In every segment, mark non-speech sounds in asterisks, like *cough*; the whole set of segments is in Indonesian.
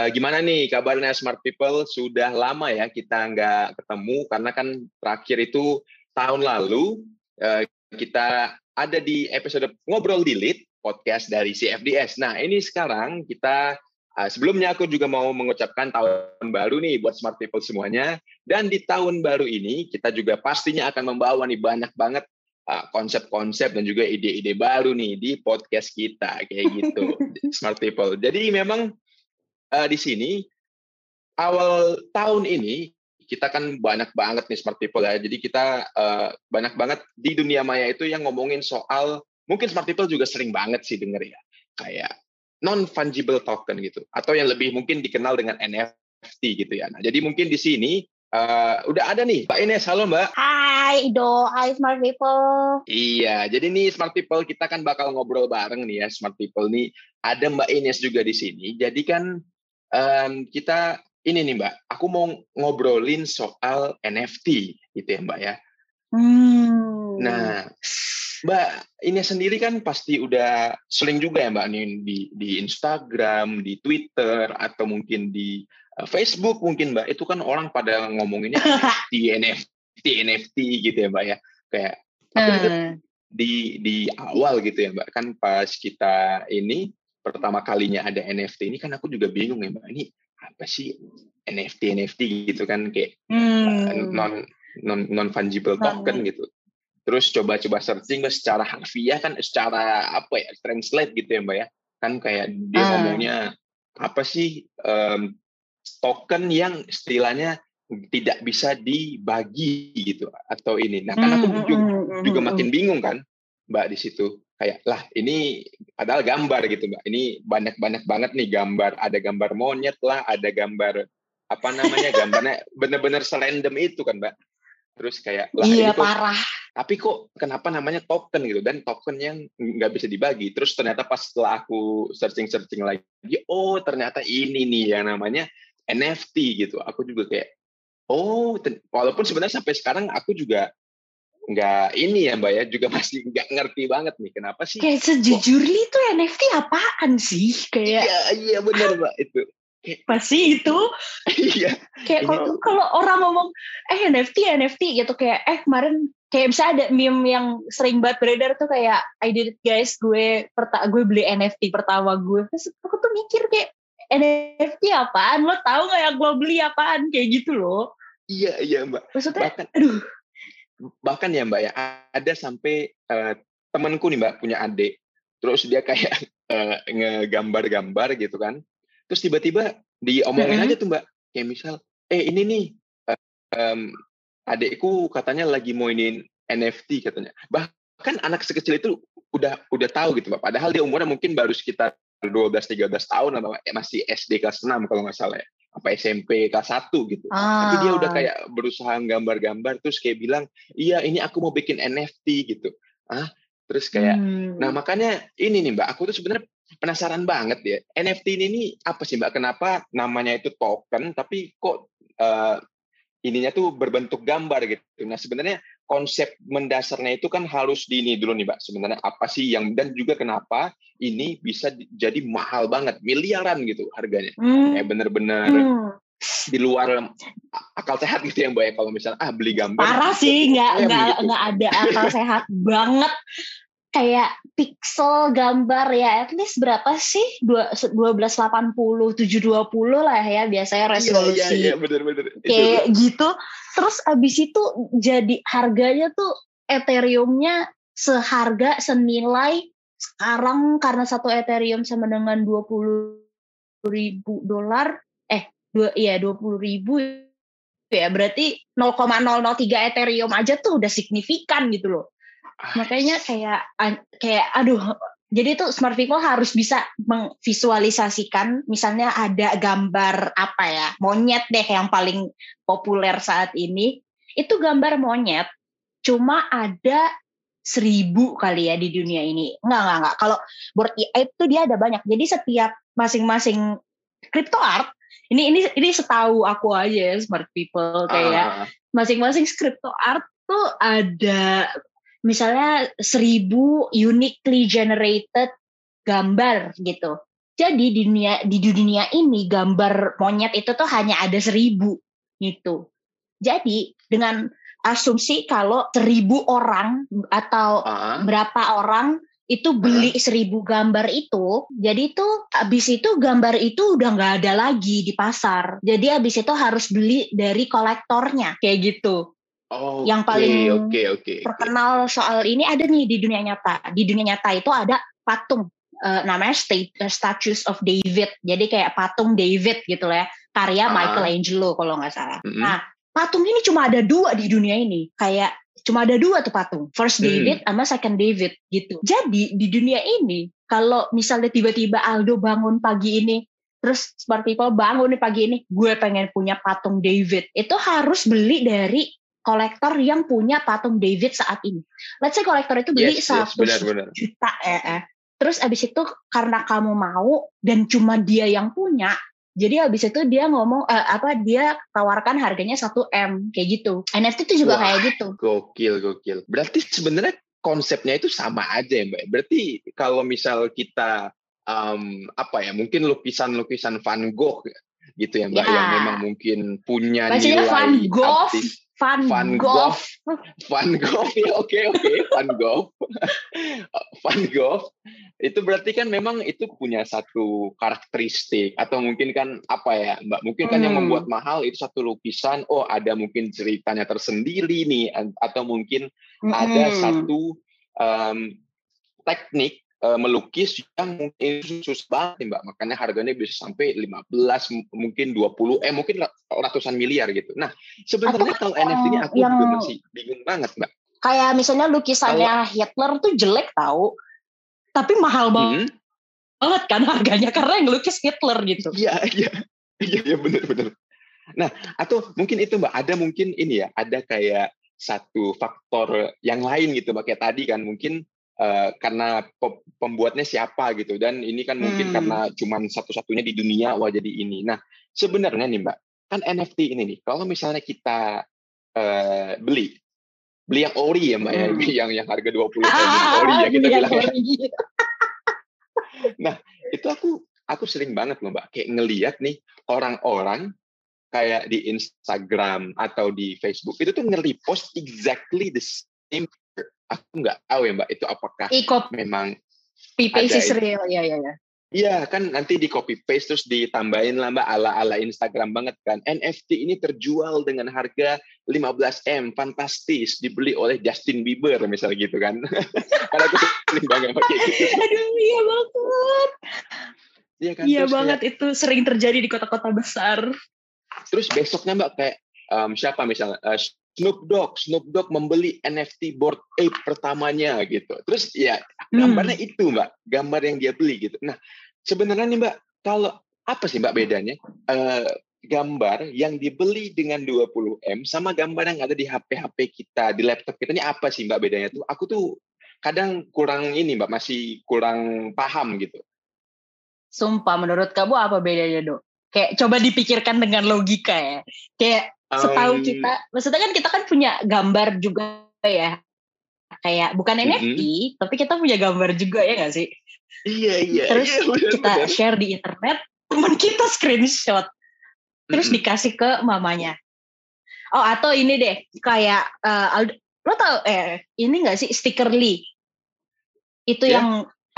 uh, gimana nih kabarnya Smart People? Sudah lama ya kita nggak ketemu karena kan terakhir itu tahun lalu uh, kita ada di episode ngobrol di Lead podcast dari CFDS. Nah ini sekarang kita uh, sebelumnya aku juga mau mengucapkan tahun baru nih buat Smart People semuanya. Dan di tahun baru ini kita juga pastinya akan membawa nih banyak banget konsep-konsep dan juga ide-ide baru nih di podcast kita kayak gitu *laughs* Smart People. Jadi memang uh, di sini awal tahun ini kita kan banyak banget nih smart people ya. Jadi kita uh, banyak banget di dunia maya itu yang ngomongin soal mungkin smart people juga sering banget sih denger ya. Kayak non fungible token gitu atau yang lebih mungkin dikenal dengan NFT gitu ya. Nah, jadi mungkin di sini uh, udah ada nih Mbak Ines. Halo Mbak. Hai Ido, hai smart people. Iya, jadi nih smart people kita kan bakal ngobrol bareng nih ya smart people nih. Ada Mbak Ines juga di sini. Jadi kan um, kita ini nih Mbak, aku mau ngobrolin soal NFT gitu ya Mbak ya. Hmm. Nah, Mbak ini sendiri kan pasti udah sering juga ya Mbak nih di di Instagram, di Twitter atau mungkin di uh, Facebook mungkin Mbak itu kan orang pada ngomonginnya di *laughs* NFT NFT gitu ya Mbak ya. Kayak aku hmm. di di awal gitu ya Mbak kan pas kita ini pertama kalinya ada NFT ini kan aku juga bingung ya mbak. Ini apa sih NFT NFT gitu kan kayak hmm. non non non fungible token gitu. Terus coba-coba searching secara harfiah kan secara apa ya translate gitu ya mbak ya. Kan kayak dia hmm. ngomongnya apa sih um, token yang istilahnya tidak bisa dibagi gitu atau ini. Nah kan aku hmm, juga, hmm, juga makin bingung kan mbak di situ kayak lah ini adalah gambar gitu mbak. Ini banyak banyak banget nih gambar. Ada gambar monyet lah ada gambar apa namanya *laughs* gambarnya bener-bener selendem itu kan mbak. Terus kayak lah iya, ini kok, parah. tapi kok kenapa namanya token gitu. Dan token yang nggak bisa dibagi. Terus ternyata pas setelah aku searching searching lagi oh ternyata ini nih yang namanya NFT gitu. Aku juga kayak oh walaupun sebenarnya sampai sekarang aku juga nggak ini ya mbak ya juga *laughs* masih nggak ngerti banget nih kenapa sih kayak sejujurnya itu NFT apaan sih? Kayak iya iya benar mbak itu. Kayak, pasti itu? Iya. Kayak kalau kalau orang ngomong eh NFT NFT gitu kayak eh kemarin kayak bisa ada meme yang sering banget beredar tuh kayak I did it guys gue perta gue beli NFT pertama gue. Terus aku tuh mikir kayak NFT apaan? Lo tahu nggak yang gue beli apaan? Kayak gitu loh. Iya iya mbak. Maksudnya Bahkan, aduh bahkan ya mbak ya ada sampai uh, temanku nih mbak punya adik. Terus dia kayak *laughs* uh, ngegambar-gambar gitu kan. Terus tiba-tiba diomongin mm -hmm. aja tuh mbak. Kayak misal eh ini nih uh, um, adikku katanya lagi mau ini NFT katanya. Bahkan anak sekecil itu udah udah tahu gitu mbak. Padahal dia umurnya mungkin baru sekitar 12-13 tahun atau masih SD kelas 6 kalau nggak salah ya apa SMP kelas 1 gitu. Ah. Tapi dia udah ah. kayak berusaha gambar-gambar terus kayak bilang, "Iya, ini aku mau bikin NFT gitu." Ah, terus kayak hmm. nah makanya ini nih Mbak, aku tuh sebenarnya penasaran banget ya. NFT ini nih apa sih Mbak? Kenapa namanya itu token tapi kok uh, ininya tuh berbentuk gambar gitu. Nah, sebenarnya konsep mendasarnya itu kan harus di ini dulu nih, Mbak. Sebenarnya apa sih yang dan juga kenapa ini bisa jadi mahal banget, miliaran gitu harganya. Hmm. Kayak bener-bener hmm. di luar akal sehat gitu ya, Mbak ya kalau misalnya ah beli gambar. Parah sih, nggak nggak gitu. nggak ada akal sehat banget kayak pixel gambar ya at least berapa sih dua dua belas delapan puluh tujuh dua puluh lah ya biasanya resolusi iya, iya, iya, bener, bener. kayak itu. gitu terus abis itu jadi harganya tuh ethereumnya seharga senilai sekarang karena satu ethereum sama dengan dua puluh ribu dolar eh dua iya dua puluh ribu ya berarti 0,003 ethereum aja tuh udah signifikan gitu loh makanya kayak kayak aduh jadi tuh smart people harus bisa memvisualisasikan misalnya ada gambar apa ya monyet deh yang paling populer saat ini. Itu gambar monyet cuma ada seribu kali ya di dunia ini. Enggak enggak enggak kalau board itu dia ada banyak. Jadi setiap masing-masing crypto art ini ini ini setahu aku aja ya smart people kayak uh. masing-masing crypto art tuh ada misalnya seribu uniquely generated gambar gitu. Jadi di dunia di dunia ini gambar monyet itu tuh hanya ada seribu gitu. Jadi dengan asumsi kalau seribu orang atau uh-huh. berapa orang itu beli uh-huh. seribu gambar itu, jadi itu habis itu gambar itu udah nggak ada lagi di pasar. Jadi habis itu harus beli dari kolektornya kayak gitu. Oh, yang paling okay, okay, terkenal okay. soal ini ada nih di dunia nyata. Di dunia nyata itu ada patung uh, namanya State, uh, Statues of David. Jadi kayak patung David gitu lah ya, karya uh. Michelangelo kalau nggak salah. Mm -hmm. Nah, patung ini cuma ada dua di dunia ini. Kayak cuma ada dua tuh patung, First. David mm. sama Second David gitu. Jadi di dunia ini kalau misalnya tiba-tiba Aldo bangun pagi ini terus seperti people bangun nih pagi ini gue pengen punya patung David itu harus beli dari kolektor yang punya patung David saat ini. Let's say kolektor itu beli yes, 100 yes, juta ya. Terus abis itu karena kamu mau dan cuma dia yang punya, jadi abis itu dia ngomong uh, apa dia tawarkan harganya 1 m kayak gitu. NFT itu juga Wah, kayak gitu. Gokil gokil. Berarti sebenarnya konsepnya itu sama aja ya mbak. Berarti kalau misal kita um, apa ya mungkin lukisan-lukisan Van Gogh gitu ya mbak ya. yang memang mungkin punya Bacanya nilai Van Gogh. Artis Van, Van Gogh. Van Gogh, ya oke okay, oke, okay. Van Gogh. *laughs* Van Gogh itu berarti kan memang itu punya satu karakteristik atau mungkin kan apa ya Mbak? Mungkin kan hmm. yang membuat mahal itu satu lukisan, oh ada mungkin ceritanya tersendiri nih atau mungkin hmm. ada satu um, teknik uh, melukis yang mungkin susah banget mbak. Makanya harganya bisa sampai 15 mungkin 20 eh mungkin ratusan miliar gitu. Nah sebenarnya kalau NFT ini aku yang, juga masih bingung banget mbak. Kayak misalnya lukisannya kalau, Hitler tuh jelek tahu tapi mahal banget hmm? banget kan harganya karena yang lukis Hitler gitu. Iya iya. Iya ya, benar benar nah atau mungkin itu mbak ada mungkin ini ya ada kayak satu faktor yang lain gitu mbak kayak tadi kan mungkin Uh, karena pembuatnya siapa gitu dan ini kan mungkin hmm. karena cuman satu-satunya di dunia wah jadi ini. Nah sebenarnya nih mbak kan NFT ini nih kalau misalnya kita uh, beli beli yang ori ya mbak ya, hmm. ya *laughs* yang yang harga 20 puluh *laughs* ori ya kita bilang ya. *laughs* nah itu aku aku sering banget loh mbak kayak ngeliat nih orang-orang kayak di Instagram atau di Facebook itu tuh nge-repost exactly the same aku nggak tahu ya mbak itu apakah Ikop. memang paste is real ya ya ya. Iya kan nanti di copy paste terus ditambahin lah mbak ala ala Instagram banget kan. NFT ini terjual dengan harga 15 m fantastis dibeli oleh Justin Bieber misalnya gitu kan. *laughs* Karena aku sering banget pakai gitu. Aduh iya banget. Iya kan iya banget kayak, itu sering terjadi di kota-kota besar. Terus besoknya mbak kayak um, siapa misalnya uh, Snoop Dogg, Snoop Dogg membeli NFT board ape pertamanya gitu. Terus ya gambarnya hmm. itu mbak, gambar yang dia beli gitu. Nah sebenarnya nih mbak, kalau apa sih mbak bedanya uh, gambar yang dibeli dengan 20 m sama gambar yang ada di HP-HP kita, di laptop kita ini apa sih mbak bedanya tuh? Aku tuh kadang kurang ini mbak, masih kurang paham gitu. Sumpah, menurut kamu apa bedanya dok? Kayak coba dipikirkan dengan logika ya. Kayak setahu um, kita maksudnya kan kita kan punya gambar juga ya kayak bukan NFT mm -hmm. tapi kita punya gambar juga ya gak sih iya iya terus iya, bener, kita bener. share di internet teman kita screenshot terus mm -hmm. dikasih ke mamanya oh atau ini deh kayak uh, lo tau eh ini gak sih stickerly itu yeah. yang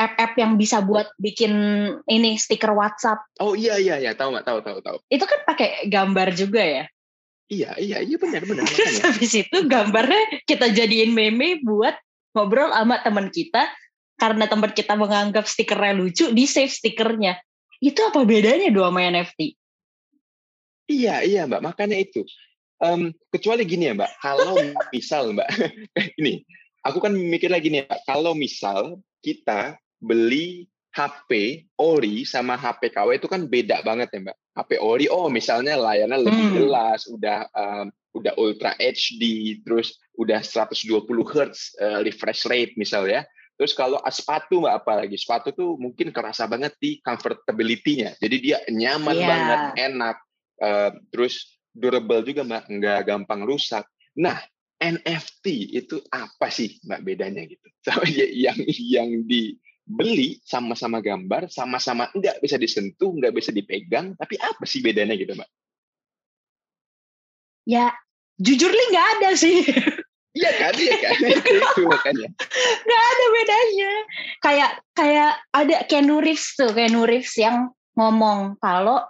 app-app yang bisa buat bikin ini stiker WhatsApp. Oh iya iya iya tahu nggak tahu tahu tahu. Itu kan pakai gambar juga ya. Iya, iya, iya benar benar. *laughs* Terus habis itu gambarnya kita jadiin meme buat ngobrol sama teman kita karena teman kita menganggap stikernya lucu, di save stikernya. Itu apa bedanya dua sama NFT? Iya, iya Mbak, makanya itu. Um, kecuali gini ya Mbak, kalau misal Mbak, *laughs* ini, aku kan mikir lagi nih Mbak, kalau misal kita beli HP ori sama HP KW itu kan beda banget ya mbak. HP ori, oh misalnya layarnya lebih hmm. jelas, udah um, udah Ultra HD, terus udah 120 Hz uh, refresh rate misalnya. Terus kalau sepatu mbak apalagi sepatu tuh mungkin kerasa banget di comfortability-nya. Jadi dia nyaman yeah. banget, enak, uh, terus durable juga mbak, nggak gampang rusak. Nah NFT itu apa sih mbak bedanya gitu? *laughs* Sama yang yang di beli sama-sama gambar, sama-sama nggak bisa disentuh, nggak bisa dipegang, tapi apa sih bedanya gitu, Mbak? Ya, jujur li nggak ada sih. Iya kan, iya kan, *laughs* itu makanya. Gak ada bedanya. Kayak kayak ada Keanu Reeves tuh, Keanu Reeves yang ngomong kalau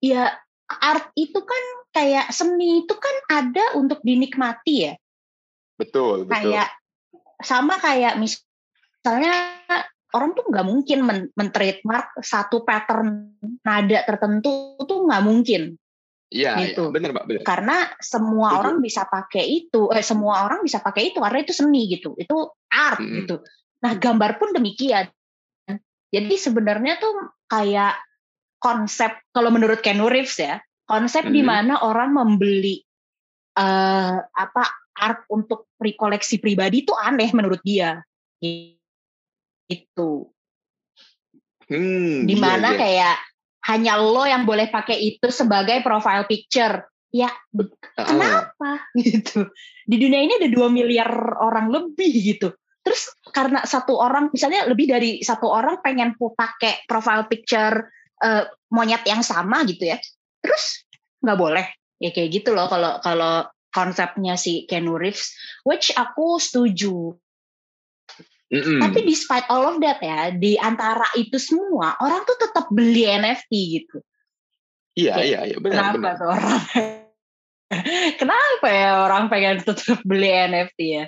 ya art itu kan kayak seni itu kan ada untuk dinikmati ya. Betul, betul. Kayak sama kayak misalnya orang tuh nggak mungkin men, men trademark satu pattern nada tertentu tuh nggak mungkin. Iya, iya gitu. ya, benar mbak. Benar. Karena semua Betul. orang bisa pakai itu, eh, semua orang bisa pakai itu karena itu seni gitu, itu art hmm. gitu. Nah gambar pun demikian. Jadi sebenarnya tuh kayak konsep kalau menurut Ken Reeves ya, konsep hmm. di mana orang membeli uh, apa art untuk rekoleksi pribadi itu aneh menurut dia itu. Hmm, di mana iya, iya. kayak hanya lo yang boleh pakai itu sebagai profile picture. Ya uh, kenapa? *laughs* Gitu. Di dunia ini ada dua miliar orang lebih gitu. Terus karena satu orang misalnya lebih dari satu orang pengen pakai profile picture uh, monyet yang sama gitu ya. Terus nggak boleh. Ya kayak gitu loh kalau kalau konsepnya si Ken Reeves which aku setuju Mm-mm. Tapi despite all of that ya, di antara itu semua orang tuh tetap beli NFT gitu. Iya, iya, iya, benar. Kenapa benar. tuh orang? *laughs* kenapa ya orang pengen tetap beli NFT ya?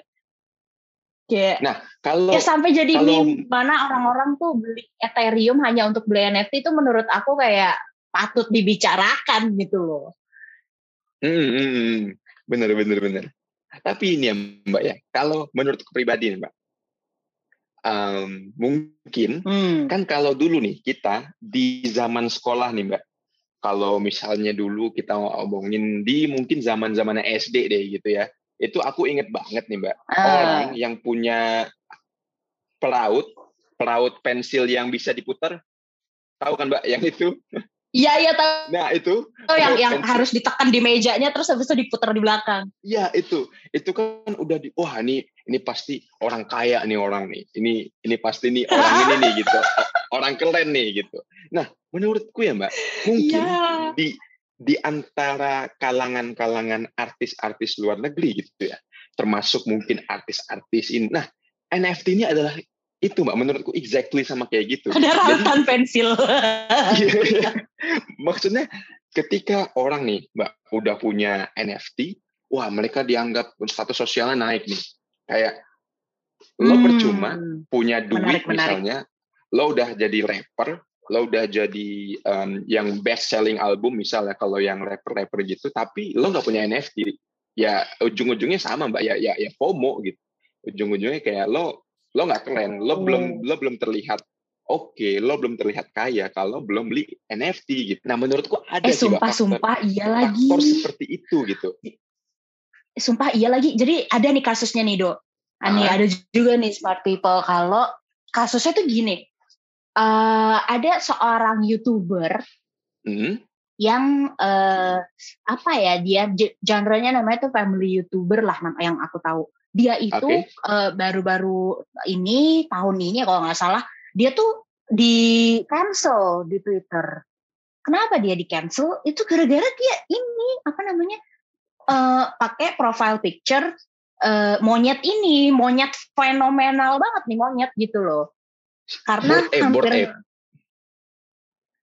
Kayak, nah, kalau ya sampai jadi kalau, meme mana orang-orang tuh beli Ethereum hanya untuk beli NFT itu menurut aku kayak patut dibicarakan gitu loh. Hmm, hmm, hmm. bener, bener, bener. Tapi ini ya Mbak ya, kalau menurut pribadi nih Mbak, um, mungkin hmm. kan kalau dulu nih kita di zaman sekolah nih mbak kalau misalnya dulu kita ngomongin di mungkin zaman zamannya SD deh gitu ya itu aku inget banget nih mbak uh. orang yang punya pelaut pelaut pensil yang bisa diputar tahu kan mbak yang itu Iya iya tahu. Nah itu. Oh yang yang harus ditekan di mejanya terus habis itu diputar di belakang. Iya itu itu kan udah di wah ini ini pasti orang kaya nih orang nih ini ini pasti nih orang *laughs* ini nih gitu orang keren nih gitu. Nah menurutku ya mbak mungkin ya. di di antara kalangan-kalangan artis-artis luar negeri gitu ya termasuk mungkin artis-artis ini. Nah NFT ini adalah itu mbak menurutku exactly sama kayak gitu. Ada ratan *laughs* pensil. Iya, iya, maksudnya ketika orang nih mbak udah punya NFT wah mereka dianggap status sosialnya naik nih. Kayak lo hmm, percuma punya duit menarik, misalnya menarik. lo udah jadi rapper lo udah jadi um, yang best selling album misalnya kalau yang rapper-rapper gitu tapi lo nggak punya NFT ya ujung-ujungnya sama mbak. Ya ya ya FOMO gitu. Ujung-ujungnya kayak lo lo nggak keren lo oh. belum lo belum terlihat oke okay, lo belum terlihat kaya kalau belum beli NFT gitu. Nah menurutku ada eh, sumpah faktor, sumpah iya lagi. faktor seperti itu gitu. Sumpah iya lagi. Jadi ada nih kasusnya nih dok ah. nih ada juga nih smart people. Kalau kasusnya tuh gini uh, ada seorang youtuber hmm? yang uh, apa ya dia genre-nya namanya tuh family youtuber lah yang aku tahu dia itu okay. uh, baru-baru ini tahun ini kalau nggak salah dia tuh di cancel di Twitter. Kenapa dia di cancel? Itu gara-gara dia ini apa namanya uh, pakai profile picture uh, monyet ini, monyet fenomenal banget nih monyet gitu loh. Karena board hampir ape.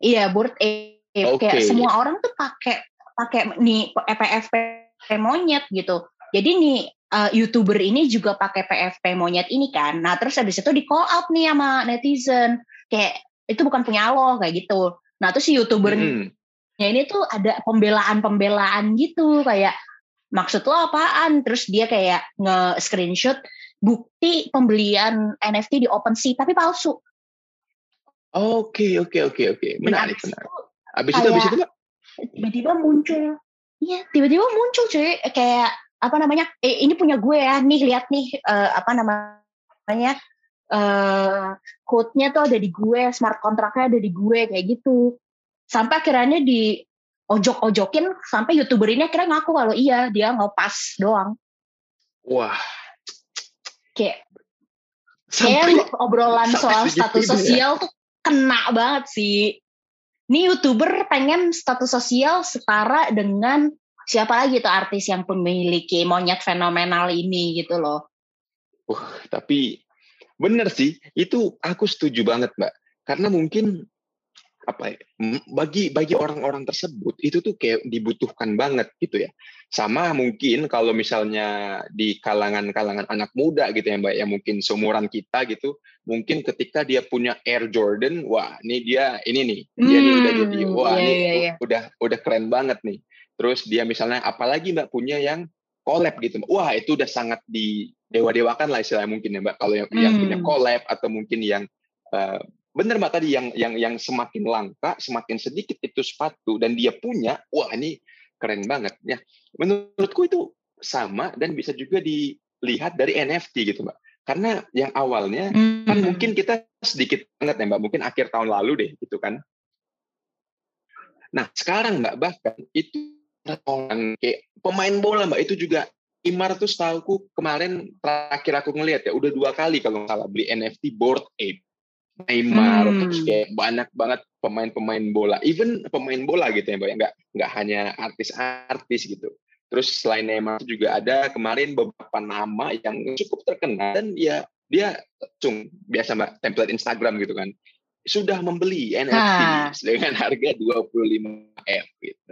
iya board ape okay. kayak semua orang tuh pakai pakai nih EPFP monyet gitu. Jadi nih uh, youtuber ini juga pakai PFP monyet ini kan. Nah terus habis itu di call out nih sama netizen kayak itu bukan punya lo kayak gitu. Nah terus si youtubernya hmm. ini tuh ada pembelaan-pembelaan gitu kayak maksud lo apaan? Terus dia kayak nge-screenshot bukti pembelian NFT di OpenSea tapi palsu. Oke oke oke oke menarik menarik. Abis itu abis itu tiba-tiba muncul, iya tiba-tiba muncul cuy kayak apa namanya eh, ini punya gue ya nih lihat nih uh, apa namanya uh, code-nya tuh ada di gue smart kontraknya ada di gue kayak gitu. Sampai akhirnya di ojok-ojokin sampai youtuber ini akhirnya ngaku kalau iya dia pas doang. Wah. Kayak Kayak obrolan soal status sosial tuh kena banget sih. Ini youtuber pengen status sosial setara dengan siapa lagi tuh artis yang memiliki monyet fenomenal ini gitu loh. Uh, tapi bener sih, itu aku setuju banget mbak. Karena mungkin apa ya, bagi bagi orang-orang tersebut itu tuh kayak dibutuhkan banget gitu ya sama mungkin kalau misalnya di kalangan-kalangan anak muda gitu ya mbak yang mungkin seumuran kita gitu mungkin ketika dia punya Air Jordan wah ini dia ini nih dia hmm, nih udah jadi hmm, wah iya, ini iya, iya. udah udah keren banget nih terus dia misalnya apalagi mbak punya yang collab gitu wah itu udah sangat di dewa-dewakan lah istilahnya mungkin ya mbak kalau yang, hmm. yang punya hmm. collab atau mungkin yang uh, bener mbak tadi yang yang yang semakin langka semakin sedikit itu sepatu dan dia punya wah ini keren banget ya menurutku itu sama dan bisa juga dilihat dari NFT gitu mbak karena yang awalnya hmm. kan mungkin kita sedikit banget ya mbak mungkin akhir tahun lalu deh gitu kan nah sekarang mbak bahkan itu orang kayak pemain bola mbak itu juga Imar tuh setahu kemarin terakhir aku ngelihat ya udah dua kali kalau nggak salah beli NFT board ape Neymar hmm. terus kayak banyak banget pemain-pemain bola even pemain bola gitu ya mbak ya. nggak nggak hanya artis-artis gitu terus selain Neymar juga ada kemarin beberapa nama yang cukup terkenal dan ya dia cung biasa mbak template Instagram gitu kan sudah membeli NFT ha. dengan harga 25 m gitu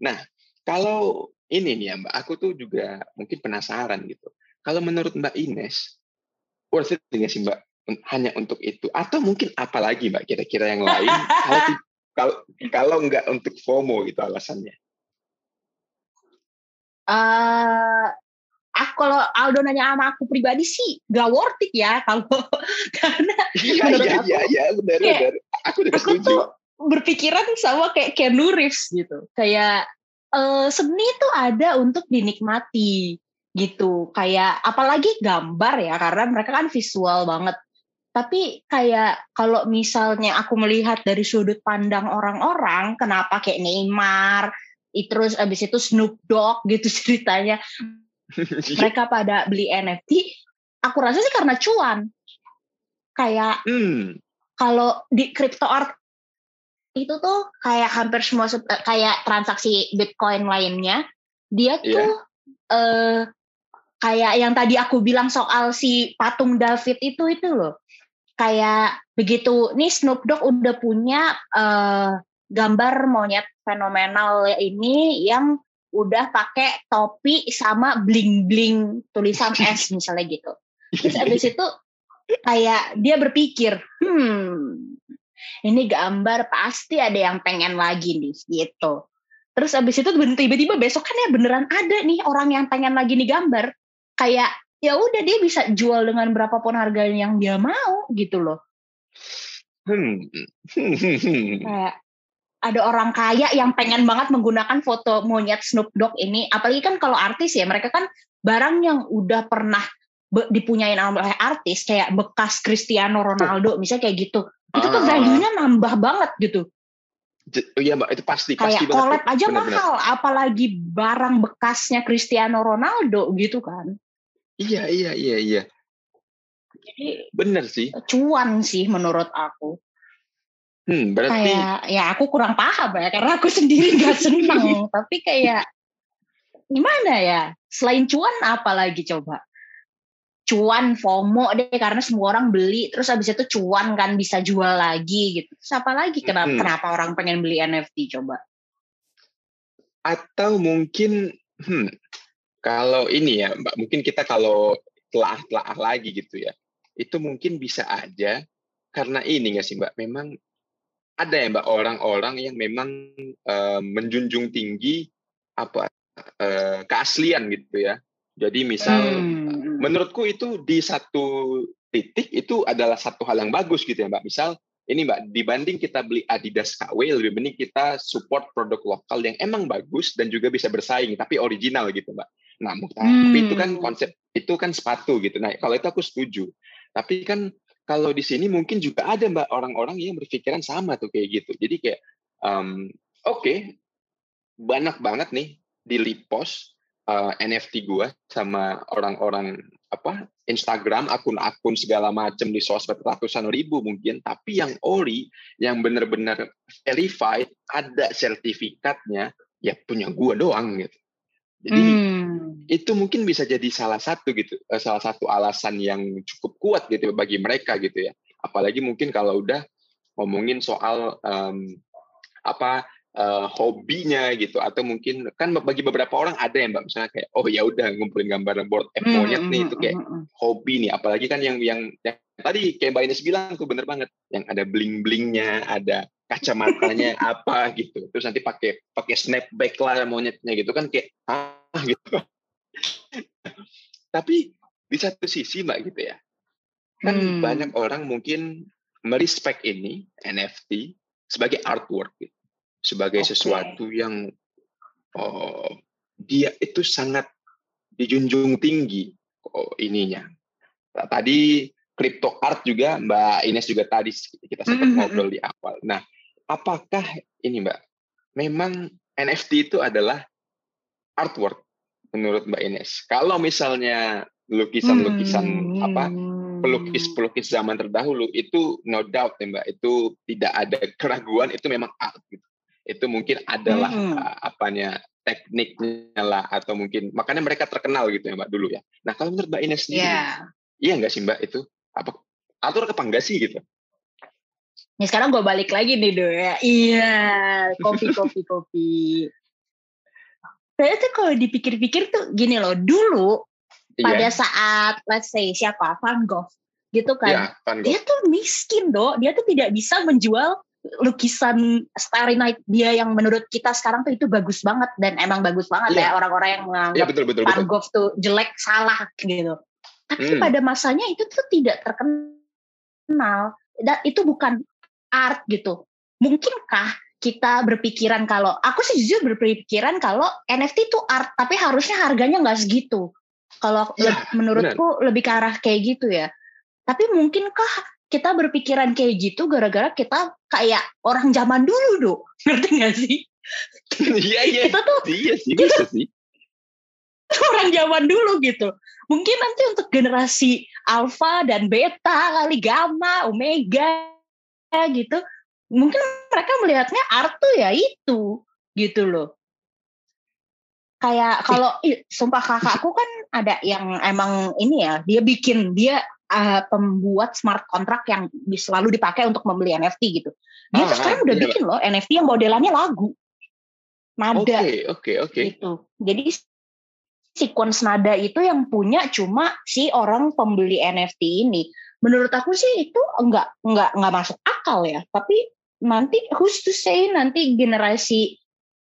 nah kalau ini nih ya mbak aku tuh juga mungkin penasaran gitu. Kalau menurut mbak Ines worth it nggak sih mbak hanya untuk itu? Atau mungkin apalagi mbak kira-kira yang lain? Kalau kalau kalau nggak untuk FOMO gitu alasannya? Uh, aku kalau Aldo nanya sama aku pribadi sih gak worth it ya kalau *laughs* karena iya iya iya ya, benar kayak, benar. Aku aku setuju. tuh berpikiran sama kayak Keanu Reeves gitu. Kayak uh, seni itu ada untuk dinikmati gitu kayak apalagi gambar ya karena mereka kan visual banget tapi kayak kalau misalnya aku melihat dari sudut pandang orang-orang, kenapa kayak Neymar, terus abis itu Snoop Dogg gitu *laughs* ceritanya, mereka pada beli NFT, aku rasa sih karena cuan. Kayak hmm. kalau di crypto art itu tuh kayak hampir semua eh, kayak transaksi Bitcoin lainnya, dia iya. tuh yeah. eh, kayak yang tadi aku bilang soal si patung David itu itu loh kayak begitu nih Snoop Dogg udah punya uh, gambar monyet fenomenal ini yang udah pakai topi sama bling bling tulisan *laughs* S misalnya gitu. Terus abis itu kayak dia berpikir, hmm ini gambar pasti ada yang pengen lagi nih gitu. Terus abis itu tiba-tiba besok kan ya beneran ada nih orang yang pengen lagi nih gambar. Kayak ya udah dia bisa jual dengan berapapun harganya yang dia mau gitu loh. Hmm. *laughs* Kayak ada orang kaya yang pengen banget menggunakan foto monyet Snoop Dogg ini, apalagi kan kalau artis ya mereka kan barang yang udah pernah dipunyain oleh artis kayak bekas Cristiano Ronaldo misalnya kayak gitu, itu tuh ah. value-nya nambah banget gitu. Oh iya mbak itu pasti kayak pasti collab aja bener, mahal, bener. apalagi barang bekasnya Cristiano Ronaldo gitu kan. Iya iya iya iya. Jadi bener sih. Cuan sih menurut aku. Hmm, berarti kayak ya aku kurang paham ya karena aku *laughs* sendiri gak senang. *laughs* tapi kayak gimana ya? Selain cuan apa lagi coba? Cuan FOMO deh karena semua orang beli terus habis itu cuan kan bisa jual lagi gitu. Terus apa lagi kenapa hmm. kenapa orang pengen beli NFT coba? Atau mungkin hmm, kalau ini ya, Mbak, mungkin kita kalau telah-telah lagi gitu ya, itu mungkin bisa aja karena ini nggak sih Mbak, memang ada ya Mbak orang-orang yang memang uh, menjunjung tinggi apa uh, keaslian gitu ya. Jadi misal, hmm. menurutku itu di satu titik itu adalah satu hal yang bagus gitu ya Mbak. Misal ini Mbak, dibanding kita beli Adidas KW, lebih mending kita support produk lokal yang emang bagus dan juga bisa bersaing, tapi original gitu Mbak. Nah, tapi hmm. itu kan hmm. konsep itu kan sepatu gitu. Nah, kalau itu aku setuju. Tapi kan kalau di sini mungkin juga ada mbak orang-orang yang berpikiran sama tuh kayak gitu. Jadi kayak um, oke okay, banyak banget nih di repost uh, NFT gua sama orang-orang apa Instagram akun-akun segala macam di sosmed ratusan ribu mungkin. Tapi yang ori yang benar-benar verified ada sertifikatnya ya punya gua doang gitu. Jadi hmm. itu mungkin bisa jadi salah satu gitu eh, salah satu alasan yang cukup kuat gitu bagi mereka gitu ya. Apalagi mungkin kalau udah ngomongin soal um, apa uh, hobinya gitu. Atau mungkin kan bagi beberapa orang ada yang mbak. Misalnya kayak oh ya udah ngumpulin gambar board. F hmm, monyet nih itu hmm, kayak hmm, hobi nih. Apalagi kan yang yang, yang tadi kayak mbak Ines bilang tuh bener banget. Yang ada bling blingnya ada kacamatanya *laughs* apa gitu. Terus nanti pakai pakai snapback lah monyetnya gitu kan kayak ah *laughs* gitu. Tapi di satu sisi mbak gitu ya. Kan hmm. banyak orang mungkin merespek ini NFT sebagai artwork gitu sebagai okay. sesuatu yang oh, dia itu sangat dijunjung tinggi oh, ininya. Nah, tadi crypto art juga Mbak Ines juga tadi kita sempat mm -hmm. ngobrol di awal. Nah, apakah ini Mbak memang NFT itu adalah artwork menurut Mbak Ines? Kalau misalnya lukisan-lukisan hmm. apa pelukis-pelukis zaman terdahulu itu no doubt ya Mbak itu tidak ada keraguan itu memang art gitu itu mungkin adalah hmm. uh, apanya tekniknya lah atau mungkin makanya mereka terkenal gitu ya mbak dulu ya. Nah kalau menurut mbak Ines sendiri, yeah. iya nggak sih mbak itu apa atur apa enggak sih gitu? Ya sekarang gue balik lagi nih do ya. Iya, kopi *laughs* kopi kopi. Saya tuh kalau dipikir-pikir tuh gini loh, dulu yeah. pada saat let's say siapa Van Gogh gitu kan, yeah, Van Gogh. dia tuh miskin do, dia tuh tidak bisa menjual lukisan Starry Night dia yang menurut kita sekarang tuh itu bagus banget dan emang bagus banget yeah. ya orang-orang yang menganggap yeah, betul, betul, Van Gogh tuh jelek salah gitu. Tapi hmm. pada masanya itu tuh tidak terkenal dan itu bukan art gitu. Mungkinkah kita berpikiran kalau aku sih jujur berpikiran kalau NFT itu art tapi harusnya harganya nggak segitu. Kalau ya, menurutku bener. lebih ke arah kayak gitu ya. Tapi mungkinkah kita berpikiran kayak gitu gara-gara kita kayak orang zaman dulu do ngerti gak sih? Iya iya. Kita tuh iya sih bisa sih. orang zaman dulu gitu. Mungkin nanti untuk generasi alpha dan beta kali gamma omega gitu mungkin mereka melihatnya art tuh ya itu gitu loh. Kayak kalau sumpah kakakku kan ada yang emang ini ya dia bikin dia uh, pembuat smart contract yang selalu dipakai untuk membeli NFT gitu. Dia ah, sekarang udah iya. bikin loh NFT yang modelannya lagu. Nada. Oke, okay, oke, okay, oke. Okay. Gitu. Jadi sequence nada itu yang punya cuma si orang pembeli NFT ini. Menurut aku sih itu enggak enggak enggak masuk akal ya. Tapi nanti who's to say nanti generasi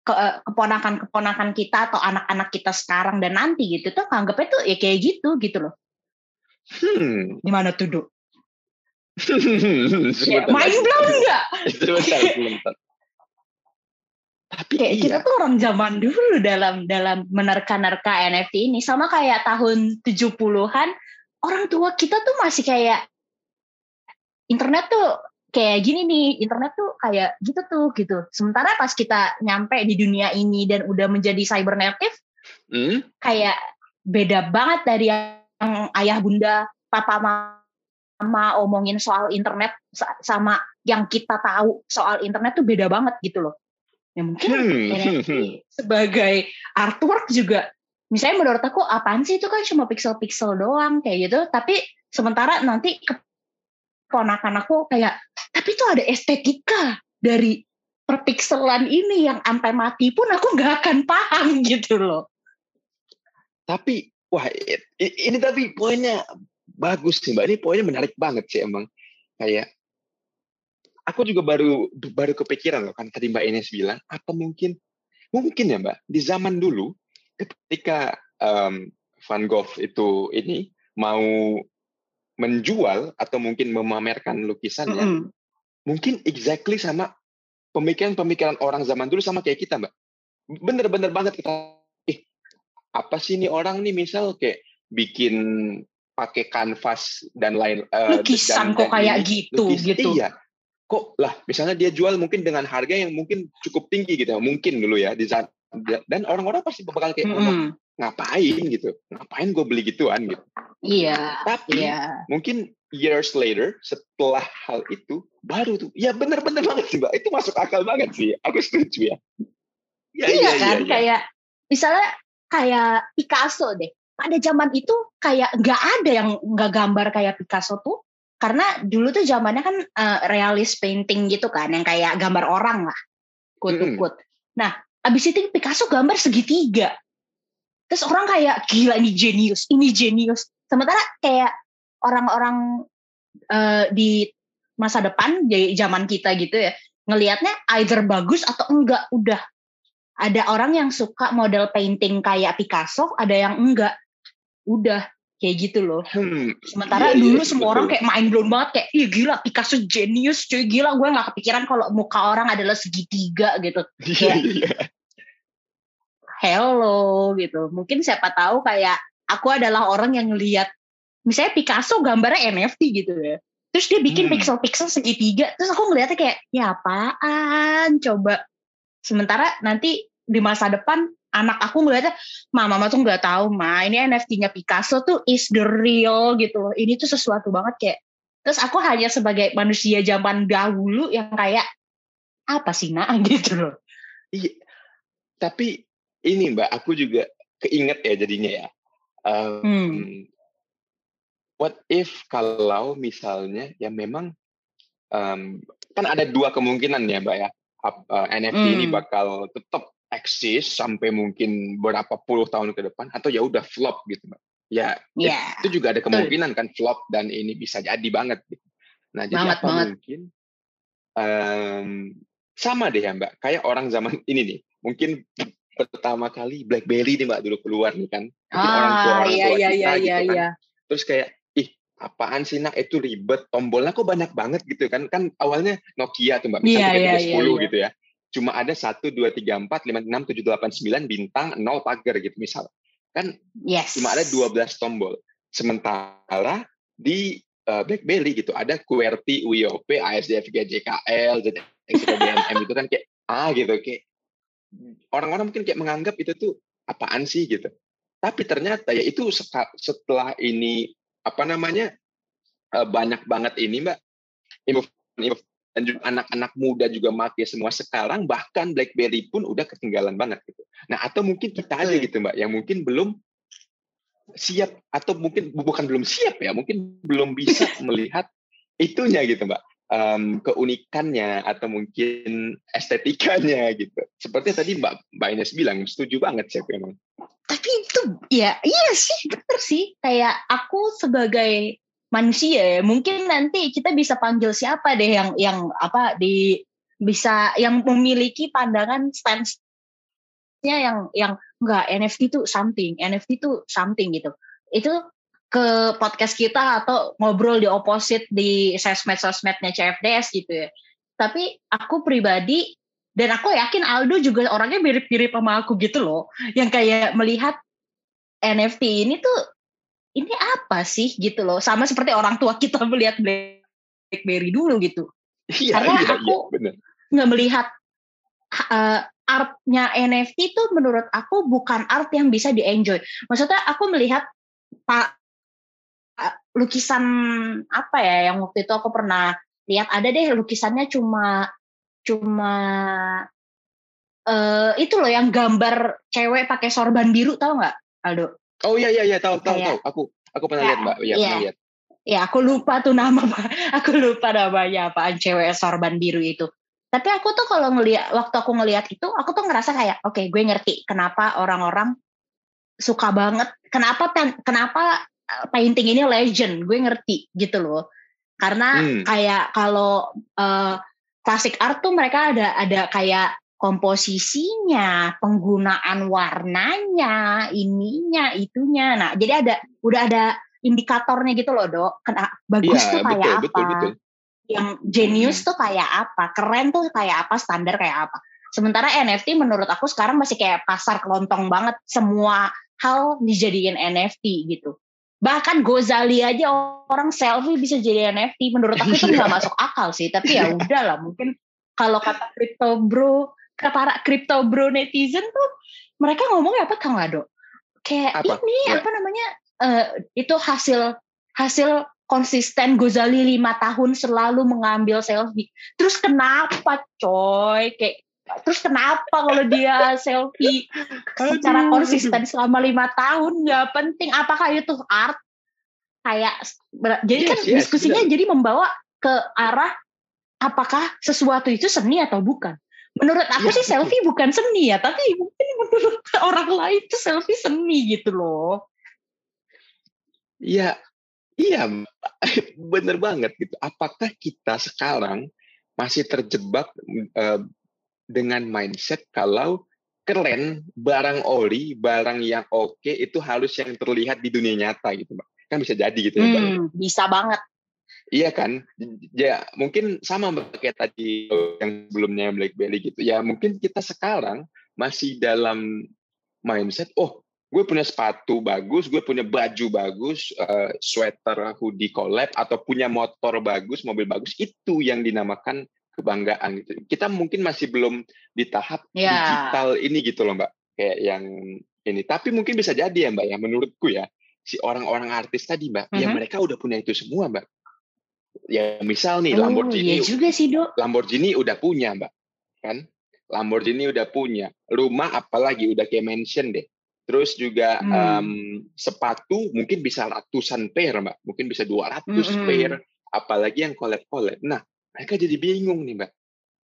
ke, keponakan-keponakan kita atau anak-anak kita sekarang dan nanti gitu tuh anggapnya tuh ya kayak gitu gitu loh. Hmm. Gimana tuh, Duk? *laughs* ya, main belum enggak? *laughs* Tapi kayak iya. kita tuh orang zaman dulu dalam dalam menerka-nerka NFT ini sama kayak tahun 70-an orang tua kita tuh masih kayak internet tuh kayak gini nih, internet tuh kayak gitu tuh gitu. Sementara pas kita nyampe di dunia ini dan udah menjadi cyber native, hmm? kayak beda banget dari ayah bunda papa mama omongin soal internet sama yang kita tahu soal internet tuh beda banget gitu loh. Ya mungkin hmm. Sebagai artwork juga misalnya menurut aku apaan sih itu kan cuma pixel-pixel doang kayak gitu tapi sementara nanti keponakan aku kayak tapi itu ada estetika dari perpixelan ini yang sampai mati pun aku nggak akan paham *laughs* gitu loh. Tapi Wah, ini tapi poinnya bagus sih, Mbak. Ini poinnya menarik banget sih emang. Kayak aku juga baru baru kepikiran loh kan tadi Mbak Ines bilang apa mungkin mungkin ya Mbak di zaman dulu ketika um, Van Gogh itu ini mau menjual atau mungkin memamerkan lukisannya, mm -hmm. mungkin exactly sama pemikiran-pemikiran orang zaman dulu sama kayak kita Mbak. Bener-bener banget kita apa sih ini orang nih misal kayak bikin pakai kanvas dan lain uh, lukisan dan, kok dan kayak ini, gitu lukis, gitu. Iya. Kok lah misalnya dia jual mungkin dengan harga yang mungkin cukup tinggi gitu mungkin dulu ya di saat dan orang-orang pasti bakal kayak mm ngapain? gitu. Ngapain gue beli gituan? gitu. Iya. Tapi iya. mungkin years later setelah hal itu baru tuh ya bener-bener banget sih mbak. Itu masuk akal banget sih. Aku setuju ya. ya iya, iya kan iya, kayak misalnya kayak Picasso deh pada zaman itu kayak nggak ada yang nggak gambar kayak Picasso tuh karena dulu tuh zamannya kan uh, realist painting gitu kan yang kayak gambar orang lah kut-kut. Hmm. Nah abis itu Picasso gambar segitiga terus orang kayak gila ini jenius ini jenius sementara kayak orang-orang uh, di masa depan zaman kita gitu ya ngelihatnya either bagus atau enggak udah ada orang yang suka model painting kayak Picasso ada yang enggak udah kayak gitu loh. Hmm, Sementara iya, dulu iya, semua betul. orang kayak main blown banget kayak iya gila Picasso genius cuy gila gue nggak kepikiran kalau muka orang adalah segitiga gitu. *laughs* Iya, iya. Hello gitu. Mungkin siapa tahu kayak aku adalah orang yang lihat misalnya Picasso gambarnya NFT gitu ya. Terus dia bikin hmm. pixel-pixel segitiga. Terus aku ngeliatnya kayak ya apaan coba. Sementara nanti di masa depan anak aku ngeliatnya, mama mama tuh nggak tahu ma, ini NFT-nya Picasso tuh is the real gitu loh. Ini tuh sesuatu banget kayak. Terus aku hanya sebagai manusia zaman dahulu yang kayak apa sih nak *laughs* gitu loh. Iya. Tapi ini mbak, aku juga keinget ya jadinya ya. Um, hmm. What if kalau misalnya ya memang um, kan ada dua kemungkinan ya mbak ya. Uh, NFT hmm. ini bakal tetap eksis sampai mungkin berapa puluh tahun ke depan atau ya udah flop gitu mbak ya yeah. itu juga ada kemungkinan kan flop dan ini bisa jadi banget gitu nah jadi banget, apa banget. mungkin um, sama deh ya mbak kayak orang zaman *laughs* ini nih mungkin pertama kali BlackBerry nih mbak dulu keluar nih kan mungkin ah, orang tua orang iya, tua iya, kita iya, gitu iya, kan iya. terus kayak apaan sih nak? Itu ribet. Tombolnya kok banyak banget gitu kan? Kan awalnya Nokia tuh mbak. Misalnya yeah, yeah, 10 yeah, yeah. gitu ya. Cuma ada satu dua tiga empat lima enam tujuh delapan sembilan bintang nol pagar gitu misal. Kan yes. cuma ada dua belas tombol. Sementara di uh, BlackBerry gitu ada QWERTY, UIOP, ASDF, JKL, ZXBNM itu kan kayak ah gitu kayak orang-orang mungkin kayak menganggap itu tuh apaan sih gitu. Tapi ternyata ya itu setelah ini apa namanya uh, banyak banget ini mbak. Dan juga anak-anak muda juga make semua sekarang bahkan BlackBerry pun udah ketinggalan banget gitu. Nah atau mungkin kita aja gitu mbak yang mungkin belum siap atau mungkin bukan belum siap ya mungkin belum bisa melihat itunya gitu mbak um, keunikannya atau mungkin estetikanya gitu. Seperti tadi mbak mbak Ines bilang setuju banget sih memang. Tapi itu ya iya sih betul sih kayak aku sebagai manusia ya mungkin nanti kita bisa panggil siapa deh yang yang apa di bisa yang memiliki pandangan stance-nya yang yang enggak NFT itu something NFT itu something gitu itu ke podcast kita atau ngobrol di opposite di sosmed-sosmednya CFDS gitu ya. Tapi aku pribadi dan aku yakin Aldo juga orangnya mirip-mirip sama aku gitu loh. Yang kayak melihat NFT ini tuh ini apa sih gitu loh. Sama seperti orang tua kita *laughs* melihat BlackBerry dulu gitu. Iya, karena iya, aku iya, nggak melihat uh, artnya NFT itu menurut aku bukan art yang bisa di enjoy maksudnya aku melihat pak lukisan apa ya yang waktu itu aku pernah lihat ada deh lukisannya cuma cuma uh, itu loh yang gambar cewek pakai sorban biru tau nggak Aldo Oh iya iya iya tahu tahu tahu. Aku aku pernah ya, lihat Mbak. Iya, ya. pernah lihat. Ya, aku lupa tuh nama *laughs* aku lupa namanya apaan cewek sorban biru itu. Tapi aku tuh kalau ngelihat waktu aku ngelihat itu, aku tuh ngerasa kayak oke, okay, gue ngerti kenapa orang-orang suka banget. Kenapa kenapa eh, painting ini legend, gue ngerti gitu loh. Karena hmm. kayak kalau uh, classic art tuh mereka ada ada kayak komposisinya, penggunaan warnanya, ininya, itunya. Nah, jadi ada udah ada indikatornya gitu loh, Dok. Kena bagus ya, tuh kayak betul, apa? Betul, betul. Yang genius hmm. tuh kayak apa? Keren tuh kayak apa? Standar kayak apa? Sementara NFT menurut aku sekarang masih kayak pasar kelontong banget. Semua hal dijadiin NFT gitu. Bahkan Gozali aja orang selfie bisa jadi NFT. Menurut aku itu iya. nggak masuk akal sih. Tapi ya udahlah, mungkin kalau kata crypto bro para crypto bro netizen tuh mereka ngomongnya apa Kang Lado? Kayak apa? ini ya. apa namanya uh, itu hasil hasil konsisten Gozali lima tahun selalu mengambil selfie. Terus kenapa coy? Kayak terus kenapa kalau dia selfie secara konsisten selama lima tahun nggak penting? Apakah itu art? Kayak jadi yes, kan yes, diskusinya yes. jadi membawa ke arah apakah sesuatu itu seni atau bukan? Menurut aku ya. sih selfie bukan seni ya, tapi mungkin menurut *laughs* orang lain itu selfie seni gitu loh. Iya, Iya, *laughs* bener banget gitu. Apakah kita sekarang masih terjebak uh, dengan mindset kalau keren, barang oli, barang yang oke okay, itu harus yang terlihat di dunia nyata gitu, Mbak. Kan bisa jadi gitu ya, Mbak. Hmm, bisa banget. Iya kan? Ya, mungkin sama Mbak kayak tadi yang sebelumnya BlackBerry gitu. Ya, mungkin kita sekarang masih dalam mindset, oh gue punya sepatu bagus, gue punya baju bagus, uh, sweater, hoodie collab, atau punya motor bagus, mobil bagus, itu yang dinamakan kebanggaan gitu. Kita mungkin masih belum di tahap yeah. digital ini gitu loh mbak, kayak yang ini. Tapi mungkin bisa jadi ya mbak ya, menurutku ya, si orang-orang artis tadi mbak, mm -hmm. ya mereka udah punya itu semua mbak. Ya misal nih oh, Lamborghini, iya juga sih dok. Lamborghini udah punya mbak, kan? Lamborghini udah punya, rumah apalagi udah kayak mention deh Terus juga hmm. um, sepatu mungkin bisa ratusan pair, Mbak. Mungkin bisa 200 hmm. pair, apalagi yang collab-collab. Nah, mereka jadi bingung nih, Mbak.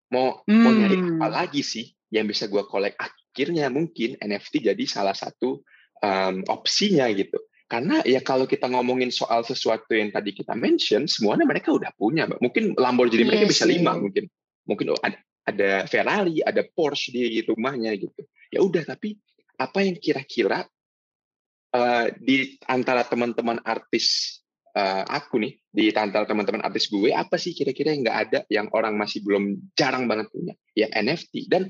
Mau hmm. mau nyari hmm. apa lagi sih yang bisa gua collect? Akhirnya mungkin NFT jadi salah satu um, opsinya gitu. Karena ya kalau kita ngomongin soal sesuatu yang tadi kita mention, semuanya mereka udah punya, Mbak. Mungkin Lamborghini yes, mereka bisa lima mungkin. Mungkin oh, ada, ada Ferrari, ada Porsche di rumahnya gitu. Ya udah, tapi apa yang kira-kira uh, di antara teman-teman artis uh, aku nih, di antara teman-teman artis gue, apa sih kira-kira yang nggak ada yang orang masih belum jarang banget punya? Ya NFT dan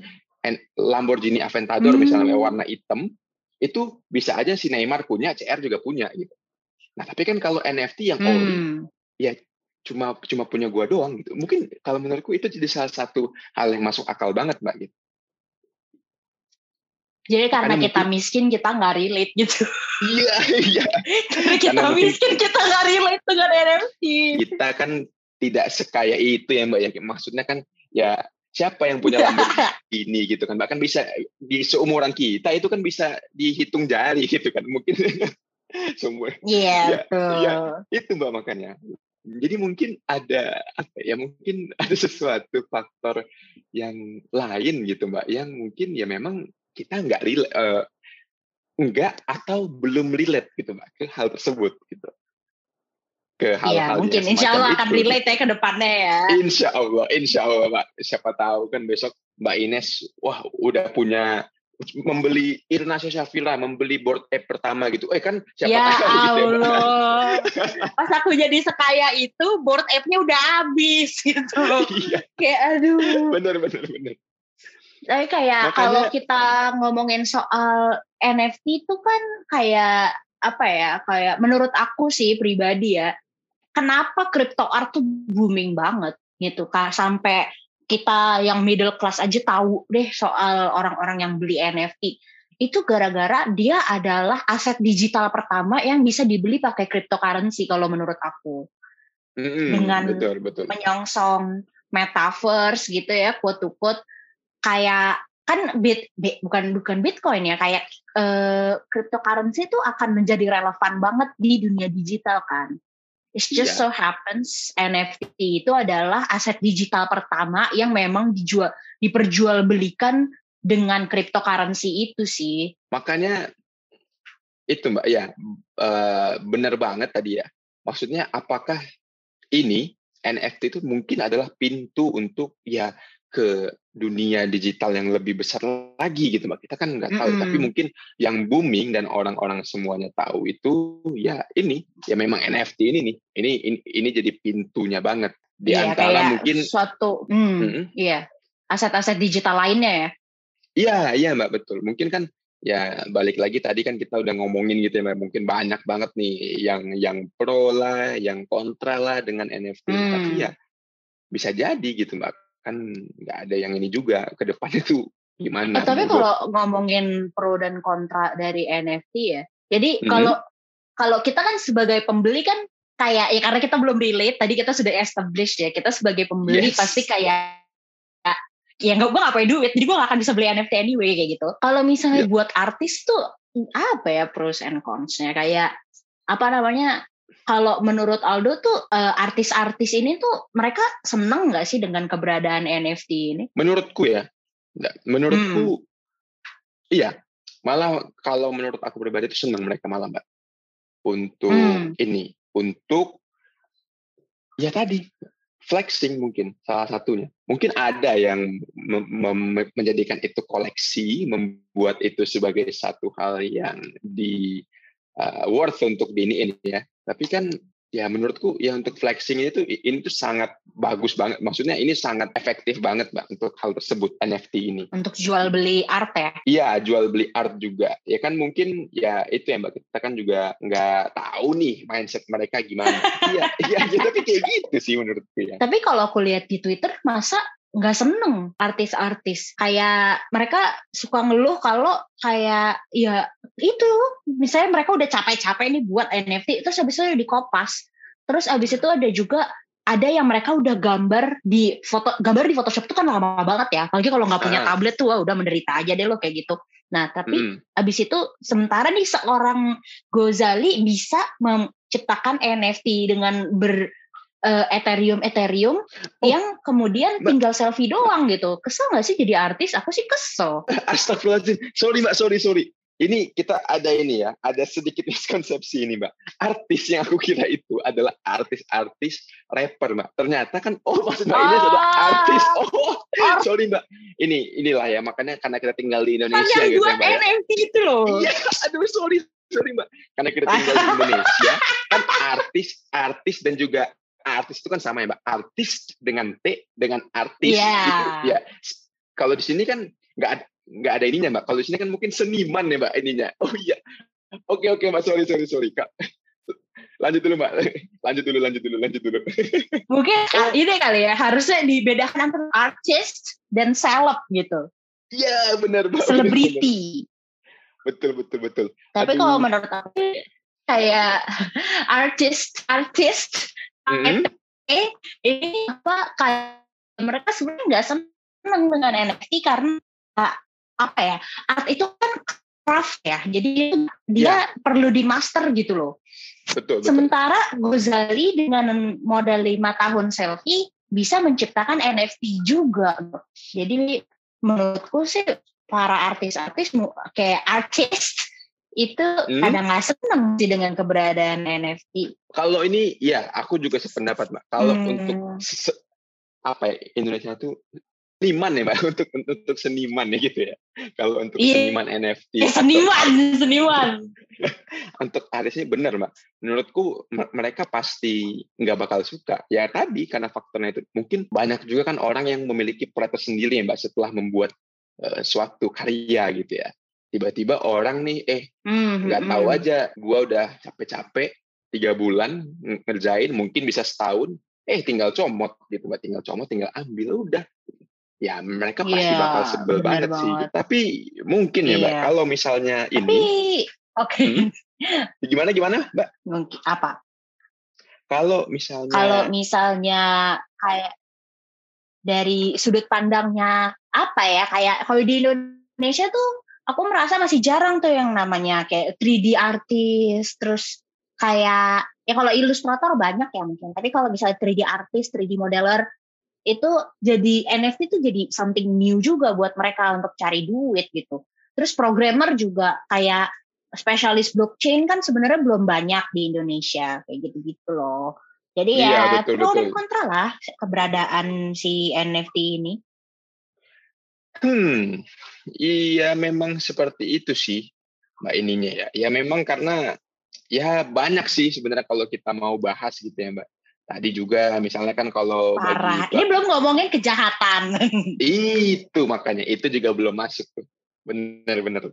Lamborghini Aventador hmm. misalnya warna hitam itu bisa aja si Neymar punya, CR juga punya gitu. Nah tapi kan kalau NFT yang ori, hmm. ya cuma cuma punya gua doang gitu. Mungkin kalau menurutku itu jadi salah satu hal yang masuk akal banget mbak gitu. Jadi karena, kita mungkin, miskin kita nggak relate gitu. Iya iya. karena kita karena miskin mungkin, kita nggak relate dengan NFT. Kita kan tidak sekaya itu ya mbak ya. Maksudnya kan ya siapa yang punya Lamborghini *laughs* ini gitu kan bahkan bisa di seumuran kita itu kan bisa dihitung jari gitu kan mungkin *laughs* semua iya yeah, ya, ya, itu mbak makanya jadi mungkin ada apa ya mungkin *laughs* ada sesuatu faktor yang lain gitu mbak yang mungkin ya memang kita nggak relate, uh, nggak atau belum relate gitu mbak ke hal tersebut gitu. Ke hal-hal ya, mungkin insya Allah itu. akan relate ya ke depannya ya. Insya Allah insya Allah mbak. Siapa tahu kan besok mbak Ines wah udah punya membeli Irna Safira membeli board app pertama gitu. Eh kan siapa ya tahu Allah. gitu ya, pas aku jadi sekaya itu board app-nya udah habis gitu. *laughs* Iya. kayak aduh. Bener bener bener tapi kayak Makanya, kalau kita ngomongin soal NFT itu kan kayak apa ya? Kayak menurut aku sih pribadi ya, kenapa crypto art tuh booming banget gitu kan sampai kita yang middle class aja tahu deh soal orang-orang yang beli NFT itu gara-gara dia adalah aset digital pertama yang bisa dibeli pakai cryptocurrency kalau menurut aku mm-hmm, dengan betul, betul. menyongsong metaverse gitu ya quote to quote kayak kan bit, bit bukan bukan bitcoin ya kayak uh, cryptocurrency itu akan menjadi relevan banget di dunia digital kan It's just yeah. so happens NFT itu adalah aset digital pertama yang memang dijual diperjualbelikan dengan cryptocurrency itu sih. Makanya itu Mbak ya uh, benar banget tadi ya. Maksudnya apakah ini NFT itu mungkin adalah pintu untuk ya ke dunia digital yang lebih besar lagi gitu mbak. Kita kan nggak tahu mm -hmm. tapi mungkin yang booming dan orang-orang semuanya tahu itu ya ini ya memang NFT ini nih. Ini ini, ini jadi pintunya banget. Di iya, antara mungkin suatu hmm, hmm. iya aset-aset digital lainnya ya? Iya iya mbak betul. Mungkin kan ya balik lagi tadi kan kita udah ngomongin gitu ya mbak mungkin banyak banget nih yang yang pro lah yang kontra lah dengan NFT hmm. tapi ya bisa jadi gitu mbak kan nggak ada yang ini juga ke depannya *laughs* tuh gimana. Eh, tapi kalau ngomongin pro dan kontra dari NFT ya, jadi mm -hmm. kalau kalau kita kan sebagai pembeli kan kayak ya karena kita belum relate tadi kita sudah established ya kita sebagai pembeli yes. pasti kayak ya nggak gue ngapain duit jadi gue gak akan bisa beli NFT anyway kayak gitu kalau misalnya yep. buat artis tuh apa ya pros and consnya kayak apa namanya kalau menurut Aldo tuh uh, artis-artis ini tuh mereka seneng nggak sih dengan keberadaan NFT ini? Menurutku ya, menurutku hmm. iya. Malah kalau menurut aku pribadi itu seneng mereka malah mbak untuk hmm. ini, untuk ya tadi flexing mungkin salah satunya. Mungkin ada yang menjadikan itu koleksi, membuat itu sebagai satu hal yang di uh, worth untuk ini ini ya. Tapi kan ya menurutku ya untuk flexing itu ini tuh sangat bagus banget. Maksudnya ini sangat efektif banget mbak untuk hal tersebut NFT ini. Untuk jual beli art ya? Iya jual beli art juga. Ya kan mungkin ya itu ya mbak kita kan juga nggak tahu nih mindset mereka gimana. *laughs* Iya iya tapi kayak gitu sih menurutku ya. Tapi kalau aku lihat di Twitter masa nggak seneng artis-artis kayak mereka suka ngeluh kalau kayak ya itu misalnya mereka udah capek-capek nih buat NFT terus habis itu di kopas terus habis itu ada juga ada yang mereka udah gambar di foto gambar di Photoshop itu kan lama banget ya apalagi kalau nggak punya tablet tuh wah udah menderita aja deh lo kayak gitu nah tapi hmm. abis itu sementara nih seorang Gozali bisa menciptakan NFT dengan ber uh, Ethereum Ethereum oh. yang kemudian mbak. tinggal selfie doang gitu. Kesel nggak sih jadi artis? Aku sih kesel. *laughs* Astagfirullahaladzim. Sorry mbak, sorry sorry. Ini kita ada ini ya, ada sedikit *laughs* miskonsepsi ini mbak. Artis yang aku kira itu adalah artis-artis rapper mbak. Ternyata kan, oh maksud mbak oh. ini adalah artis. *laughs* Oh, sorry mbak. Ini inilah ya, makanya karena kita tinggal di Indonesia kan gitu ya mbak. NFT ya. itu loh. Iya, aduh sorry sorry mbak. Karena kita tinggal di *laughs* Indonesia, kan artis, artis dan juga artis itu kan sama ya mbak artis dengan t dengan artis yeah. itu ya kalau di sini kan nggak ada nggak ada ininya mbak. Kalau di sini kan mungkin seniman ya mbak ininya. Oh iya. Oke oke mbak. Sorry sorry sorry kak. Lanjut dulu mbak. Lanjut dulu lanjut dulu lanjut dulu. Mungkin oh. ini kali ya harusnya dibedakan antara artis dan seleb gitu. Iya benar mbak. Selebriti. Betul betul betul. Tapi Aduh. kalau menurut aku kayak artis artis mm-hmm. eh ini apa kayak mereka sebenarnya nggak seneng dengan NFT karena apa ya art itu kan craft ya jadi dia yeah. perlu di master gitu loh betul, betul. sementara Gozali dengan modal lima tahun selfie bisa menciptakan NFT juga jadi menurutku sih para artis-artis kayak artis itu hmm? kadang nggak seneng sih dengan keberadaan NFT. Kalau ini ya aku juga sependapat mbak. Kalau hmm. untuk se, apa ya Indonesia itu seniman ya mbak *laughs* untuk untuk seniman ya gitu ya. Kalau untuk yeah. seniman NFT. Eh, seniman, atau, seniman. *laughs* *laughs* untuk artisnya benar mbak. Menurutku mereka pasti nggak bakal suka. Ya tadi karena faktornya itu mungkin banyak juga kan orang yang memiliki pride sendiri ya mbak setelah membuat uh, suatu karya gitu ya tiba-tiba orang nih eh hmm, nggak mm, tahu mm. aja gue udah capek-capek tiga bulan ngerjain mungkin bisa setahun eh tinggal comot gitu mbak tinggal comot tinggal ambil udah ya mereka pasti yeah, bakal sebel banget, banget sih. tapi mungkin ya mbak iya. kalau misalnya tapi, ini oke. Okay. hmm, gimana gimana mbak? Mungkin apa? Kalau misalnya kalau misalnya kayak dari sudut pandangnya apa ya kayak kalau di Indonesia tuh aku merasa masih jarang tuh yang namanya kayak 3D artist terus kayak ya kalau ilustrator banyak ya mungkin. Tapi kalau misalnya 3D artist 3D modeler itu jadi NFT itu jadi something new juga buat mereka untuk cari duit gitu terus programmer juga kayak spesialis blockchain kan sebenarnya belum banyak di Indonesia kayak gitu gitu loh jadi iya, ya betul, pro dan kontra lah keberadaan si NFT ini Hmm, iya memang seperti itu sih mbak ininya ya. Ya memang karena ya banyak sih sebenarnya kalau kita mau bahas gitu ya mbak. Tadi juga misalnya kan kalau parah. Bagi, ini belum ngomongin kejahatan. *laughs* Itu makanya itu juga belum masuk tuh. Bener-bener.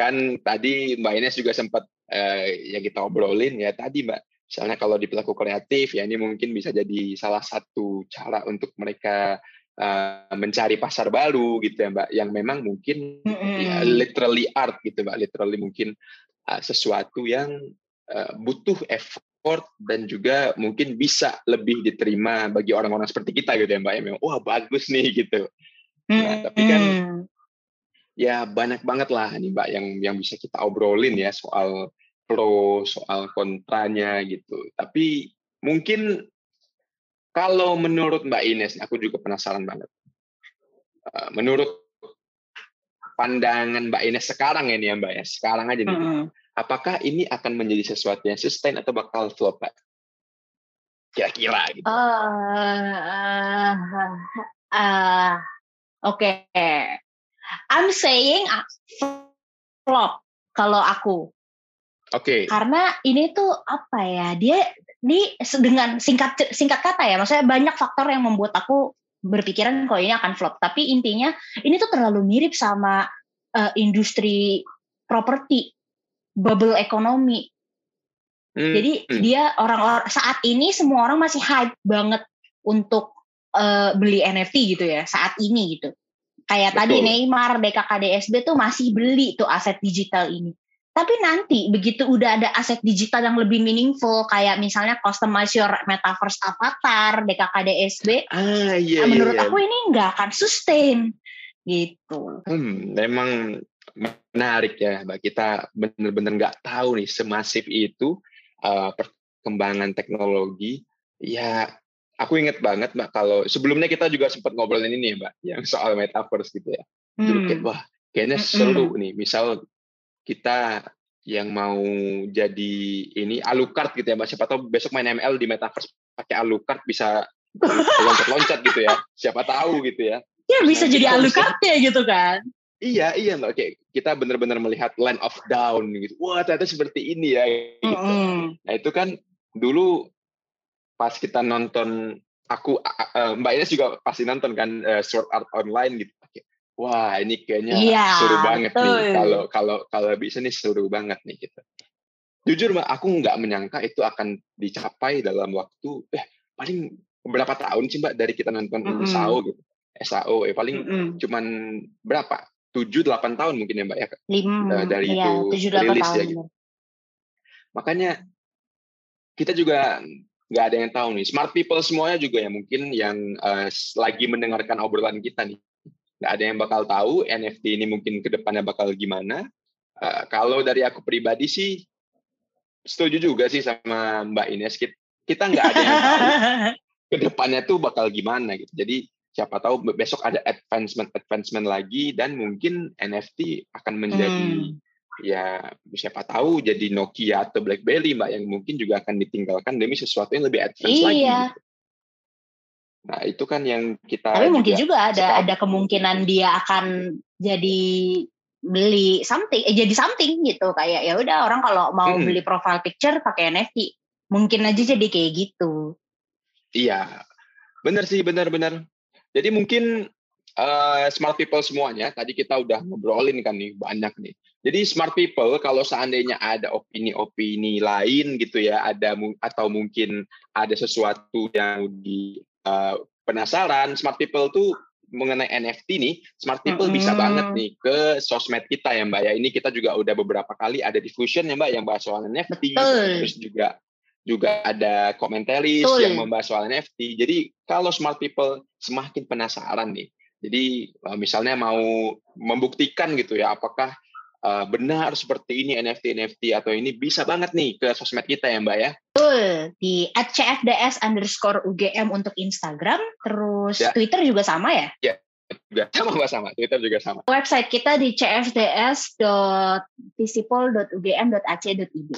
Kan tadi Mbak Ines juga sempat eh, ya kita obrolin ya tadi Mbak. Misalnya kalau di pelaku kreatif ya ini mungkin bisa jadi salah satu cara untuk mereka uh, mencari pasar baru gitu ya mbak yang memang mungkin mm-hmm. ya, literally art gitu mbak literally mungkin uh, sesuatu yang uh, butuh effort dan juga mungkin bisa lebih diterima bagi orang-orang seperti kita gitu ya Mbak ya memang wah bagus nih gitu. Nah, tapi kan ya banyak banget lah nih Mbak yang yang bisa kita obrolin ya soal pro, soal kontranya gitu. Tapi mungkin kalau menurut Mbak Ines, aku juga penasaran banget. Uh, menurut pandangan Mbak Ines sekarang ini ya Mbak ya, sekarang aja nih. Mm -hmm. Apakah ini akan menjadi sesuatu yang sustain atau bakal flop Pak? Kira-kira gitu. Uh, uh, uh, Oke. Okay. I'm saying flop kalau aku. Oke. Okay. Karena ini tuh apa ya? Dia ini dengan singkat singkat kata ya, maksudnya banyak faktor yang membuat aku berpikiran kalau ini akan flop. Tapi intinya ini tuh terlalu mirip sama uh, industri properti, bubble ekonomi. Hmm. Jadi hmm. dia orang-orang saat ini semua orang masih hype banget untuk uh, beli NFT gitu ya saat ini gitu. Kayak Betul. tadi Neymar, BKKDSB tuh masih beli tuh aset digital ini. Tapi nanti begitu udah ada aset digital yang lebih meaningful kayak misalnya customize your metaverse avatar, DKKDSB, ah, iya, nah, menurut iya. aku ini nggak akan sustain gitu. Hmm, memang menarik ya, mbak kita benar-benar nggak tahu nih semasif itu uh, perkembangan teknologi. Ya, aku inget banget mbak kalau sebelumnya kita juga sempat ngobrolin ini mbak, yang soal metaverse gitu ya. Hmm. Dulu kayak wah kayaknya seru hmm. nih. Misal kita yang mau jadi ini Alucard gitu ya Mbak. Siapa tahu besok main ML di Metaverse pakai Alucard bisa loncat-loncat gitu ya. Siapa tahu gitu ya. Ya bisa jadi Alucard ya gitu kan. Iya, iya Mbak. Oke, kita benar-benar melihat Land of Down gitu. Wah, ternyata seperti ini ya. Gitu. Mm -hmm. Nah, itu kan dulu pas kita nonton aku uh, Mbak Ines juga pasti nonton kan uh, Sword Art Online gitu wah ini kayaknya iya, seru banget betul. nih kalau kalau kalau bisa nih seru banget nih gitu. Jujur mbak, aku nggak menyangka itu akan dicapai dalam waktu eh paling berapa tahun sih mbak dari kita nonton mm -hmm. SAO gitu. SAO eh paling mm -hmm. cuman berapa? Tujuh delapan tahun mungkin ya mbak ya. Lima, uh, dari iya, itu 7, rilis ya, tahun. ya gitu. Makanya kita juga nggak ada yang tahu nih. Smart people semuanya juga ya mungkin yang uh, lagi mendengarkan obrolan kita nih nggak ada yang bakal tahu NFT ini mungkin ke depannya bakal gimana. Uh, kalau dari aku pribadi sih setuju juga sih sama Mbak Ines. Kita nggak ada yang tahu *laughs* ke depannya tuh bakal gimana gitu. Jadi siapa tahu besok ada advancement advancement lagi dan mungkin NFT akan menjadi hmm. ya siapa tahu jadi Nokia atau BlackBerry mbak yang mungkin juga akan ditinggalkan demi sesuatu yang lebih advance iya. lagi. Gitu. Nah, itu kan yang kita Tapi mungkin juga ada ada kemungkinan dia akan jadi beli something eh jadi something gitu kayak ya udah orang kalau mau hmm. beli profile picture pakai NFT mungkin aja jadi kayak gitu. Iya. Benar sih, benar-benar. Jadi mungkin uh, smart people semuanya tadi kita udah ngobrolin kan nih banyak nih. Jadi smart people kalau seandainya ada opini-opini lain gitu ya, ada atau mungkin ada sesuatu yang di uh, penasaran, smart people tuh mengenai NFT nih, smart people mm -hmm. bisa banget nih ke sosmed kita ya Mbak ya. Ini kita juga udah beberapa kali ada diffusion ya Mbak yang bahas soal NFT, Betul. terus juga juga ada komentaris Betul. yang membahas soal NFT. Jadi kalau smart people semakin penasaran nih, jadi eh, misalnya mau membuktikan gitu ya, apakah uh, benar seperti ini NFT NFT atau ini bisa banget nih ke sosmed kita ya Mbak ya. Betul di @cfds underscore UGM untuk Instagram, terus ya. Twitter juga sama ya? Ya, juga sama mbak sama Twitter juga sama. Website kita di cfds.visipol.ugm.ac.id.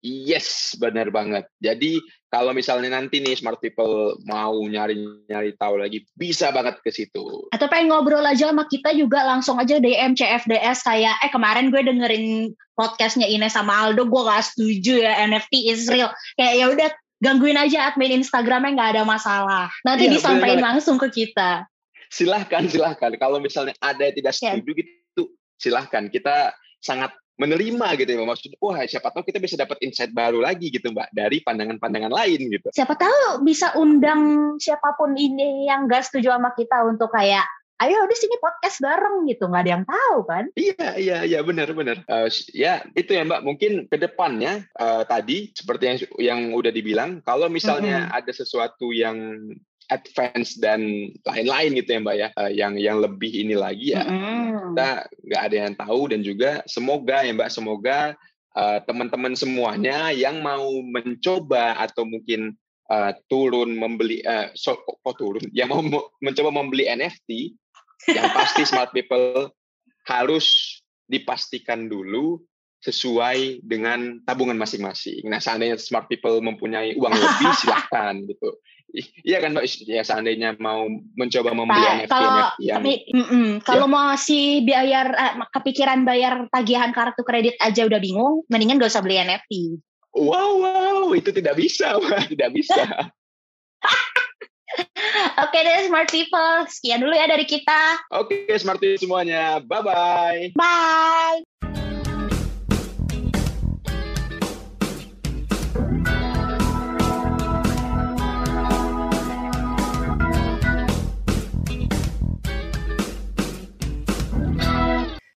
Yes, benar banget. Jadi kalau misalnya nanti nih smart people mau nyari-nyari tahu lagi, bisa banget ke situ. Atau pengen ngobrol aja sama kita juga langsung aja DM CFDS kayak, eh kemarin gue dengerin podcastnya Ines sama Aldo, gue gak setuju ya NFT is real. Kayak ya udah gangguin aja admin Instagramnya nggak ada masalah. Nanti iya, disampaikan langsung ke kita. Silahkan, silahkan. Kalau misalnya ada yang tidak setuju yeah. gitu, silahkan. Kita sangat menerima gitu ya maksud wah siapa tahu kita bisa dapat insight baru lagi gitu mbak dari pandangan-pandangan lain gitu. Siapa tahu bisa undang siapa pun ini yang gak setuju sama kita untuk kayak ayo di sini podcast bareng gitu. Nggak ada yang tahu kan? Iya iya iya. Benar benar. Uh, ya itu ya mbak. Mungkin ke depannya uh, tadi seperti yang yang udah dibilang kalau misalnya mm-hmm. ada sesuatu yang advance dan lain-lain gitu ya mbak ya uh, yang yang lebih ini lagi ya mm-hmm. kita nggak ada yang tahu dan juga semoga ya mbak semoga uh, teman-teman semuanya yang mau mencoba atau mungkin uh, turun membeli uh, so, kok turun yang mau mencoba membeli NFT yang pasti smart people harus dipastikan dulu sesuai dengan tabungan masing-masing. Nah, seandainya smart people mempunyai uang lebih, *laughs* silahkan gitu. Iya kan Mbak, ya seandainya mau mencoba membeli Pak, NFT, kalau, NFT yang... Tapi, mm -mm, kalau ya. mau si biaya, eh, kepikiran bayar tagihan kartu kredit aja udah bingung, mendingan gak usah beli NFT. Wow, wow, itu tidak bisa, *laughs* tidak bisa. *laughs* Oke deh Smart People, sekian dulu ya dari kita. Oke Smart People semuanya, bye-bye. Bye.